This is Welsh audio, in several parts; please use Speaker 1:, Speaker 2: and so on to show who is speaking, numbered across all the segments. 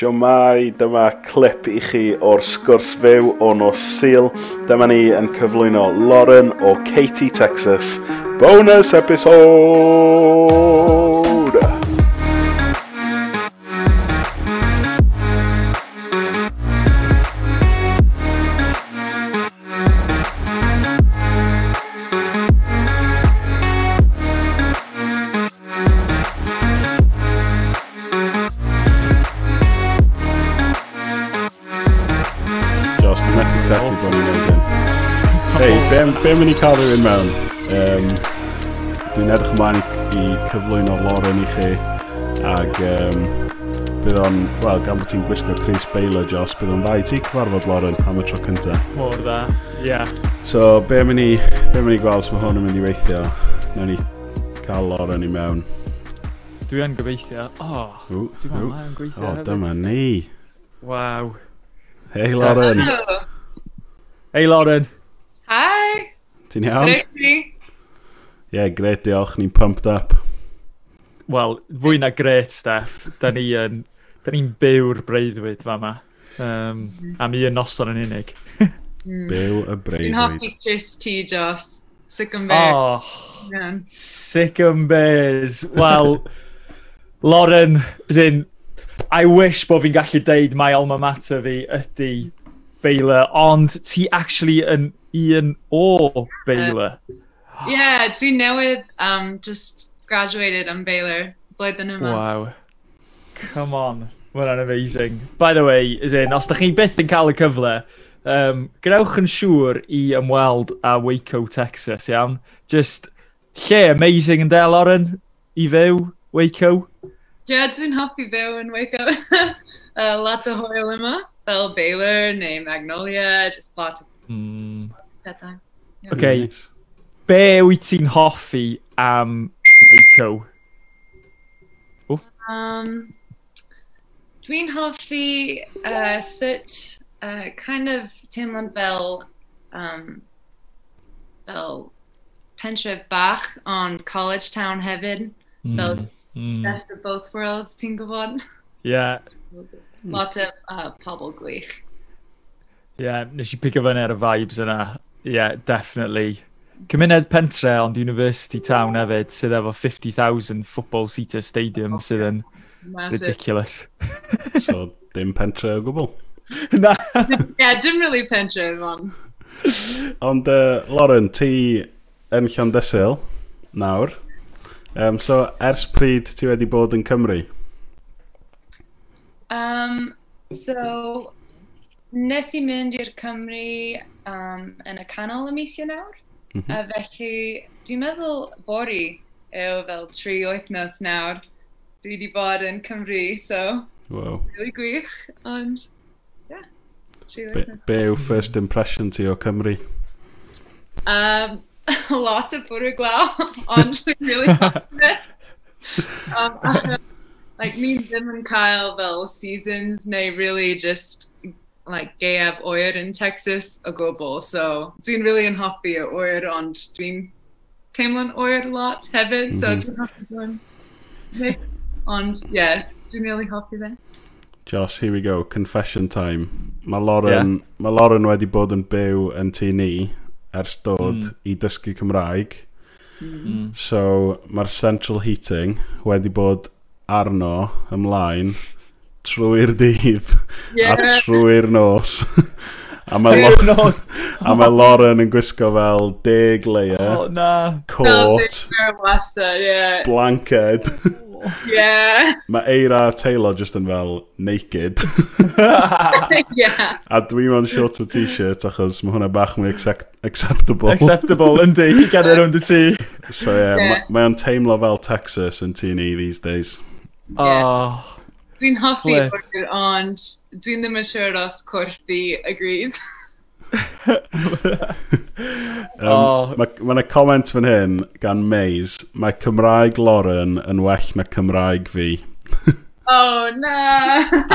Speaker 1: Siomai, dyma clip i chi o'r sgwrs fyw o nos Sil. Dyma ni yn cyflwyno Lauren o Katy, Texas. Bonus episode! Be mynd i cael rhywun mewn? Um, Dwi'n edrych ymlaen i cyflwyno Lauren i chi ac um, bydd o'n, wel, gan bod ti'n gwisgo Chris Baylor, Jos, bydd o'n dda i ti cyfarfod Lauren am y tro cynta.
Speaker 2: Mor dda, ie. Yeah.
Speaker 1: So, be mynd i, be mynd i gweld os mae hwn yn mynd i weithio? Nawn ni cael Lauren i mewn.
Speaker 2: Dwi yn gobeithio. O, oh, dwi'n meddwl mae'n gweithio.
Speaker 1: O,
Speaker 2: oh,
Speaker 1: dyma ni.
Speaker 2: Waw.
Speaker 1: Hei, Lauren.
Speaker 2: Hei, Lauren.
Speaker 3: Hi!
Speaker 1: Ti'n iawn? Ie, yeah, gret, diolch, ni'n pumped up.
Speaker 2: Wel, fwy na gret, Steph. Da ni yn... Da ni'n byw'r breuddwyd fa yma. Um, mm-hmm. am un noson yn unig. Mm.
Speaker 1: Byw y breuddwyd.
Speaker 3: Dwi'n hoffi Chris T. Joss. Sick and bears.
Speaker 2: Oh,
Speaker 3: yeah.
Speaker 2: sick and bears. Wel, Lauren, as in, I wish bod fi'n gallu deud mae alma mater fi ydy Baylor, ond ti actually yn un o Baylor.
Speaker 3: Uh, yeah, dwi newydd um, just graduated yn Baylor blwyddyn yma.
Speaker 2: Wow. Come on. Mae hwnna'n amazing. By the way, is in, os da chi byth yn cael y cyfle, um, gwnewch yn siŵr i ymweld a Waco, Texas, iawn. Just lle amazing yn de, Lauren, i fyw, Waco.
Speaker 3: Ie, yeah, dwi'n hoffi fyw yn Waco. uh, lot o hwyl yma. Fel Baylor neu Magnolia. Just lot of
Speaker 2: Mm.
Speaker 3: pethau.
Speaker 2: Okay,
Speaker 1: Nice.
Speaker 2: be wyt ti'n hoffi am Waco?
Speaker 3: Um, dwi'n hoffi uh, sut uh, kind of teimlad fel um, fel pentref bach on College Town hefyd. Fel
Speaker 2: Mm.
Speaker 3: best of both worlds, ti'n gwybod?
Speaker 2: Yeah, Hmm.
Speaker 3: Lot o uh, pobl gwych.
Speaker 2: Ie, yeah, nes i pigo fyny ar y vibes yna. Ie, yeah, definitely. Cymuned pentre ond University Town hefyd sydd efo 50,000 football seater stadium oh, sydd yn ridiculous.
Speaker 1: so, dim pentre o gwbl?
Speaker 2: Na.
Speaker 3: Ie, dim really pentre ond.
Speaker 1: Ond, uh, Lauren, ti yn Llandesil nawr. Um, so, ers pryd ti wedi bod yn Cymru?
Speaker 3: So, nes i mynd i'r Cymru um, yn y canol y mis Ionawr.
Speaker 1: Mm -hmm.
Speaker 3: A felly, dwi'n meddwl bori yw fel tri wythnos nawr. Dwi wedi bod yn Cymru, so...
Speaker 1: Wow.
Speaker 3: Really gwych, ond... Yeah,
Speaker 1: be, be yw first impression ti o Cymru?
Speaker 3: Um, a lot o bwrw glaw, ond dwi'n really hoffi um, a, like, ni ddim yn cael fel seasons, neu really just, like, gaeaf oer in Texas a o gwbl. So, dwi'n really yn hoffi y oer, ond dwi'n teimlo'n oer lot hefyd, so dwi'n hoffi dwi'n mix. Ond, yeah, dwi'n really hoffi fe.
Speaker 1: Josh, here we go. Confession time. Mae Lauren, yeah. ma Lauren wedi bod yn byw yn tu ni ers dod mm. i dysgu Cymraeg.
Speaker 2: Mm.
Speaker 1: So, mae'r central heating wedi bod arno ymlaen trwy'r dydd
Speaker 3: yeah.
Speaker 1: a trwy'r nos. a mae
Speaker 2: Lauren,
Speaker 1: a mae Lauren yn gwisgo fel deg layer,
Speaker 2: oh, na.
Speaker 1: coat,
Speaker 3: blaster, yeah.
Speaker 1: blanced.
Speaker 3: yeah.
Speaker 1: Mae Eira Taylor just yn fel naked.
Speaker 3: yeah.
Speaker 1: A dwi mewn shorts a t-shirt achos mae hwnna bach mwy accept acceptable.
Speaker 2: Acceptable, yndi, i gadw rownd y ti.
Speaker 1: So yeah,
Speaker 3: yeah.
Speaker 1: mae o'n teimlo fel Texas yn tu ni these days. Yeah.
Speaker 2: Oh,
Speaker 3: Dwi'n hoffi
Speaker 2: Flip.
Speaker 3: burger, ond dwi'n ddim yn siŵr os corff fi agrees.
Speaker 1: um,
Speaker 2: oh.
Speaker 1: Mae ma yna comment fan hyn gan Maze. Mae Cymraeg Lauren yn well na Cymraeg fi.
Speaker 3: oh, na!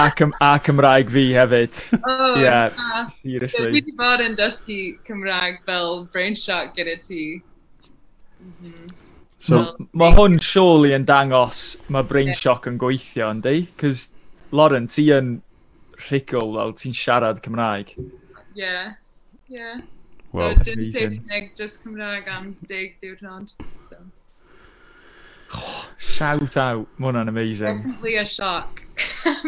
Speaker 2: a, Cym a Cymraeg fi hefyd.
Speaker 3: Oh,
Speaker 2: yeah,
Speaker 3: na.
Speaker 2: Seriously.
Speaker 3: Dwi wedi bod yn dysgu Cymraeg fel brain shock gyda ti. Mm -hmm.
Speaker 1: So
Speaker 3: no,
Speaker 2: mae hwn surely yn dangos mae brain shock yn gweithio yn Cos, Lauren, ti yn rhigol fel ti'n siarad Cymraeg.
Speaker 3: Yeah, yeah.
Speaker 1: Well,
Speaker 3: so, dim Saesneg, just Cymraeg am deg diwrnod. So.
Speaker 2: Oh, shout out, mae hwnna'n amazing.
Speaker 3: Definitely a shock.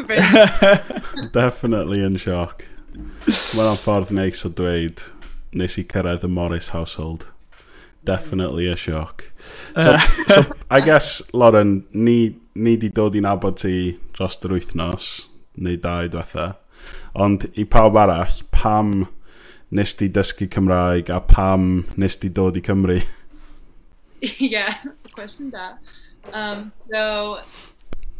Speaker 1: Definitely in shock. Mae'n ffordd neis o dweud, nes i cyrraedd y Morris household definitely a shock. Uh. So, so I guess, Lauren, ni, ni di dod i nabod ti dros yr wythnos, neu dau diwetha. Ond i pawb arall, pam nes di dysgu Cymraeg a pam nes di dod i Cymru?
Speaker 3: yeah, question da. Um, so,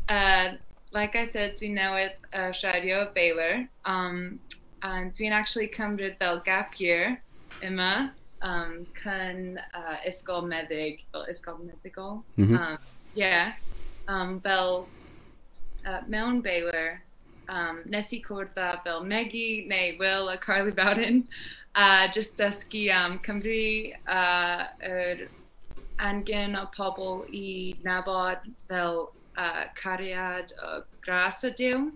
Speaker 3: uh, like I said, dwi'n newydd uh, siario Baylor. Um, and dwi'n actually cymryd fel gap year yma um, cyn uh, fel ysgol meddygol.
Speaker 1: Mhm.
Speaker 3: Um, yeah, um, fel uh, mewn Baylor, um, nes i cwrdd â fel Meggy neu Will a Carly Bowden a just dysgu am Cymru a yr angen o pobl i nabod fel uh, cariad o gras y diw.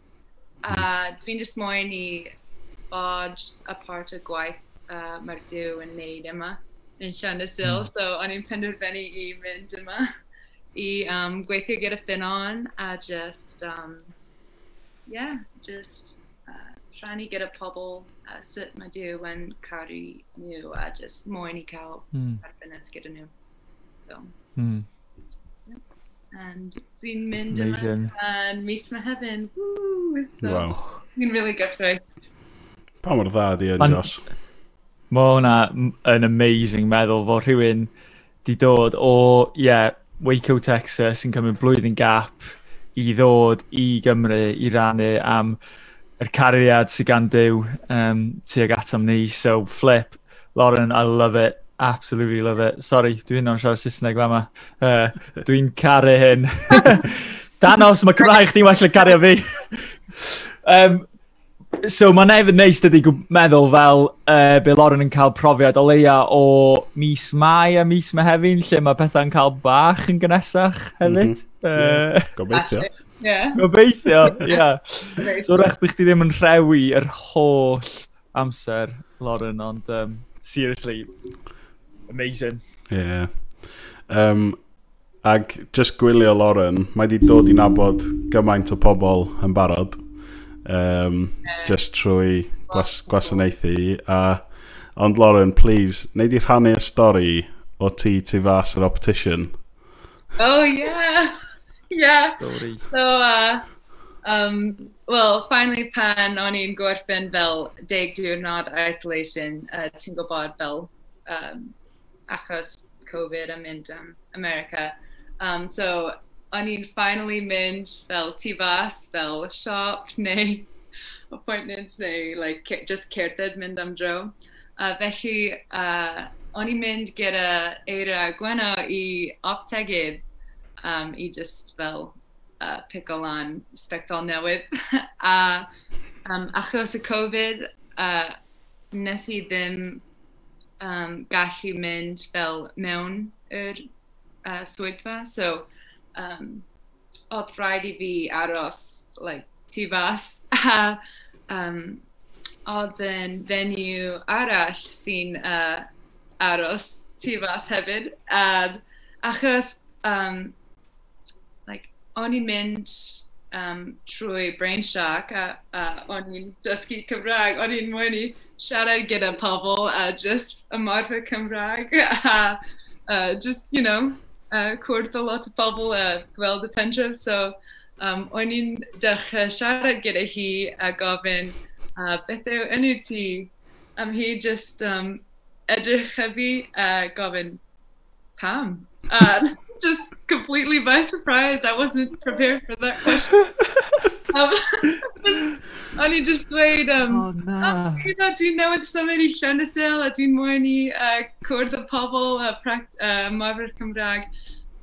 Speaker 3: A dwi'n just moyn i bod a part o gwaith uh, mae'r diw yn neud yma yn Sian y Sil, mm. so o'n i'n penderfynu i mynd yma i um, gweithio gyda Ffynon a just, um, yeah, just uh, rhannu gyda pobl uh, sut mae diw yn caru nhw a just moyn i cael
Speaker 2: mm.
Speaker 3: arbennes gyda nhw. So,
Speaker 2: mm.
Speaker 3: And dwi'n mynd
Speaker 2: Amazing.
Speaker 3: yma yn mis Mehefin. Woo! So,
Speaker 1: wow.
Speaker 3: Dwi'n really gyffroes.
Speaker 1: Pa mor dda di yn,
Speaker 2: e,
Speaker 1: Josh?
Speaker 2: Mae hwnna yn amazing meddwl fod rhywun di dod o, ie, yeah, Waco, Texas, sy'n cymryd blwyddyn gap i ddod i Gymru i rannu am yr cariad sy'n gan Dyw um, tuag atom ni. So, flip, Lauren, I love it. Absolutely love it. Sorry, dwi'n o'n siarad Saesneg fama. Uh, dwi'n caru hyn. Danos, mae Cymraeg chdi'n well yn cario fi. um, so mae'n efo neis dydi meddwl fel uh, be Lauren yn cael profiad o leia o mis mai a mis mehefin lle mae pethau'n cael bach yn gynesach hefyd. Mm
Speaker 1: Gobeithio.
Speaker 3: Yeah.
Speaker 2: Gobeithio, ie. Yeah. so rech bych ti ddim yn rhewi yr holl amser, Lauren, ond um, seriously, amazing. Ie.
Speaker 1: Yeah. Um, ag just gwylio Lauren, mae di dod i nabod gymaint o pobl yn barod um, just trwy gwas gwasanaethu. A, ond Lauren, please, neud i rhannu y stori o ti tu fas yr optician.
Speaker 3: Oh, yeah. yeah.
Speaker 2: Story.
Speaker 3: So, uh, um, well, finally pan o'n i'n gorffen fel deg diwrnod isolation, uh, ti'n gwybod fel um, achos Covid yn mynd um, America. Um, so o'n i'n finally mynd fel tu fas, fel siop neu appointments neu like, just cerdded mynd am dro. Uh, felly, uh, o'n i'n mynd gyda Eira Gweno i optegydd um, i just fel uh, pick o lan spectol newydd. a um, achos y Covid, uh, nes i ddim um, gallu mynd fel mewn yr uh, swyddfa. So, um, oedd rhaid i fi aros like, tu fas. A um, oedd yn fenyw arall sy'n uh, aros tu fas hefyd. Uh, achos um, like, o'n i'n mynd um, trwy Brain Shock a, a o'n i'n dysgu Cymraeg, o'n i'n mwyn i siarad gyda pobl a just ymarfer Cymraeg a uh, just, you know, Eh, ko'rdaá a eh, of a bhfuil ehm, de pentre so onin in seara get a hí a gobin beth inútí am hí just um, edrych chefy eh, a pam. Uh, just completely by surprise I wasn't prepared for that question. O'n i just dweud, um,
Speaker 2: oh, na.
Speaker 3: Oh, ti'n newid symud i Llynysil a ti'n mwyn i uh, cwrdd y pobl a uh, uh, myfyr Cymraeg.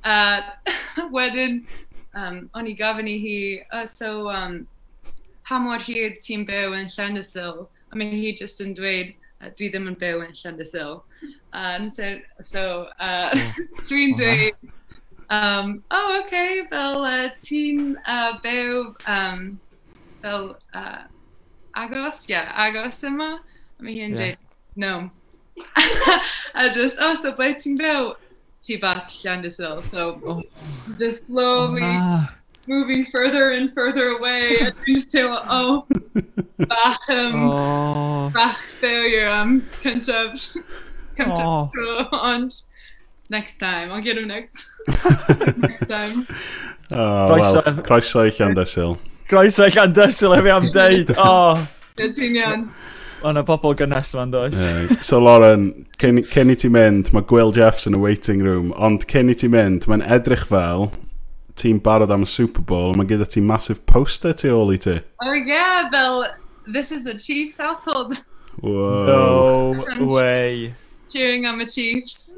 Speaker 3: A uh, wedyn, um, o'n i gofyn i hi, uh, so, um, pa mor hir ti'n byw yn Llynysil? I mean, hi just yn dweud, uh, dwi ddim yn byw yn Llandysil. And so, so uh, dwi'n
Speaker 2: oh,
Speaker 3: dweud, um, oh, okay, fel uh, ti'n uh, byw um, fel uh, agos, yeah, agos yma. A mae hi'n dweud, no. a just, oh, so ble ti'n byw? Tu bas Llandysil. So,
Speaker 2: Oh.
Speaker 3: just slowly
Speaker 2: Ah.
Speaker 3: moving further and further away. A dwi'n just teimlo, oh, bach, um,
Speaker 2: Oh.
Speaker 3: bach failure am cyntaf. cyntaf
Speaker 2: Oh.
Speaker 3: tro, ond Next time, I'll get him next. next time.
Speaker 1: Oh, well, croeso i Llandesil.
Speaker 2: Croeso i Llandersil efi am deud. Oh.
Speaker 3: Ti'n iawn.
Speaker 2: O, na pobl gynnes ma'n does.
Speaker 1: Yeah. So Lauren, cyn, cyn i ti mynd, mae Gwyl Jeffs yn y waiting room, ond cyn i ti mynd, mae'n edrych fel ti'n barod am y Super Bowl, mae gyda ti massive poster tu ôl i ti.
Speaker 3: Oh yeah, fel, this is the Chiefs household.
Speaker 1: Whoa.
Speaker 2: No way.
Speaker 3: Cheering on the Chiefs.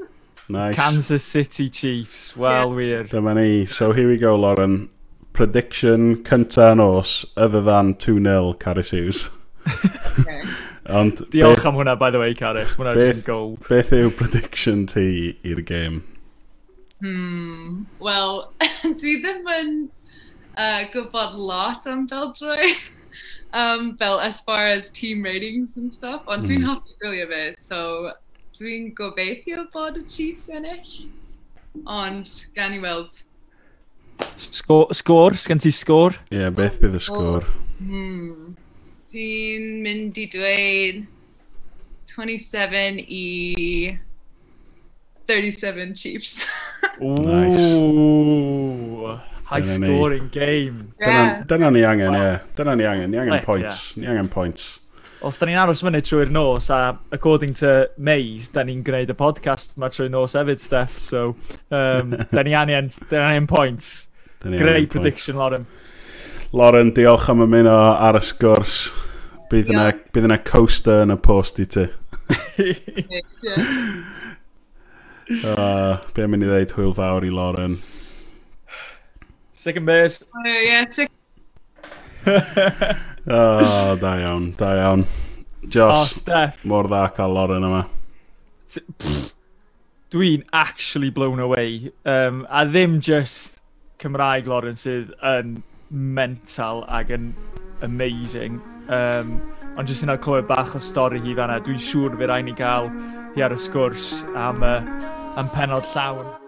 Speaker 1: Nice.
Speaker 2: Kansas City Chiefs, wel yeah. wir.
Speaker 1: Dyma ni. So here we go, Lauren. Prediction cynta nos, other than 2-0, Caris Hughes. Ond
Speaker 2: Diolch
Speaker 1: beth,
Speaker 2: am hwnna, by the way, Caris. Hwnna
Speaker 1: beth,
Speaker 2: gold.
Speaker 1: Beth yw prediction ti i'r game?
Speaker 3: Hmm, wel, dwi ddim yn uh, gwybod lot am Beldroi. um, fel as far as team ratings and stuff, ond mm. dwi'n
Speaker 1: hmm.
Speaker 3: hoffi gwylio fe, so Dwi'n gobeithio bod y Chiefs ennill, ond gan i weld.
Speaker 2: Sgor, sgor? Sgen ti sgor?
Speaker 1: Ie, yeah, beth bydd y sgwr?
Speaker 3: Hmm. Dwi'n mynd i dweud 27 i 37 Chiefs.
Speaker 2: nice. High scoring game. Yeah.
Speaker 1: Dyna, dyna ni angen, ie. Yeah. Dyna ni angen. Ni angen points. Ni angen points
Speaker 2: os da ni'n aros fyny trwy'r nos, a according to Mays, da ni'n gwneud y podcast yma trwy'r nos hefyd, Steph, so um, da ni angen, da ni angen points. Great prediction, Lauren.
Speaker 1: Lauren, diolch am ymuno ar y sgwrs. Bydd yna, bydd yna coaster yn y post i ti. uh, be am mynd i ddeud hwyl fawr i Lauren?
Speaker 2: Second base.
Speaker 3: Uh, oh, yeah, second
Speaker 1: oh, da iawn, da iawn. Josh,
Speaker 2: oh,
Speaker 1: mor dda cael Lauren yma.
Speaker 2: Dwi'n actually blown away. Um, a ddim just Cymraeg Lauren sydd yn mental ac yn amazing. Um, ond jyst yna clywed bach o stori hi fanna. Dwi'n siŵr fe rai ni gael hi ar y sgwrs am, uh, am penod llawn.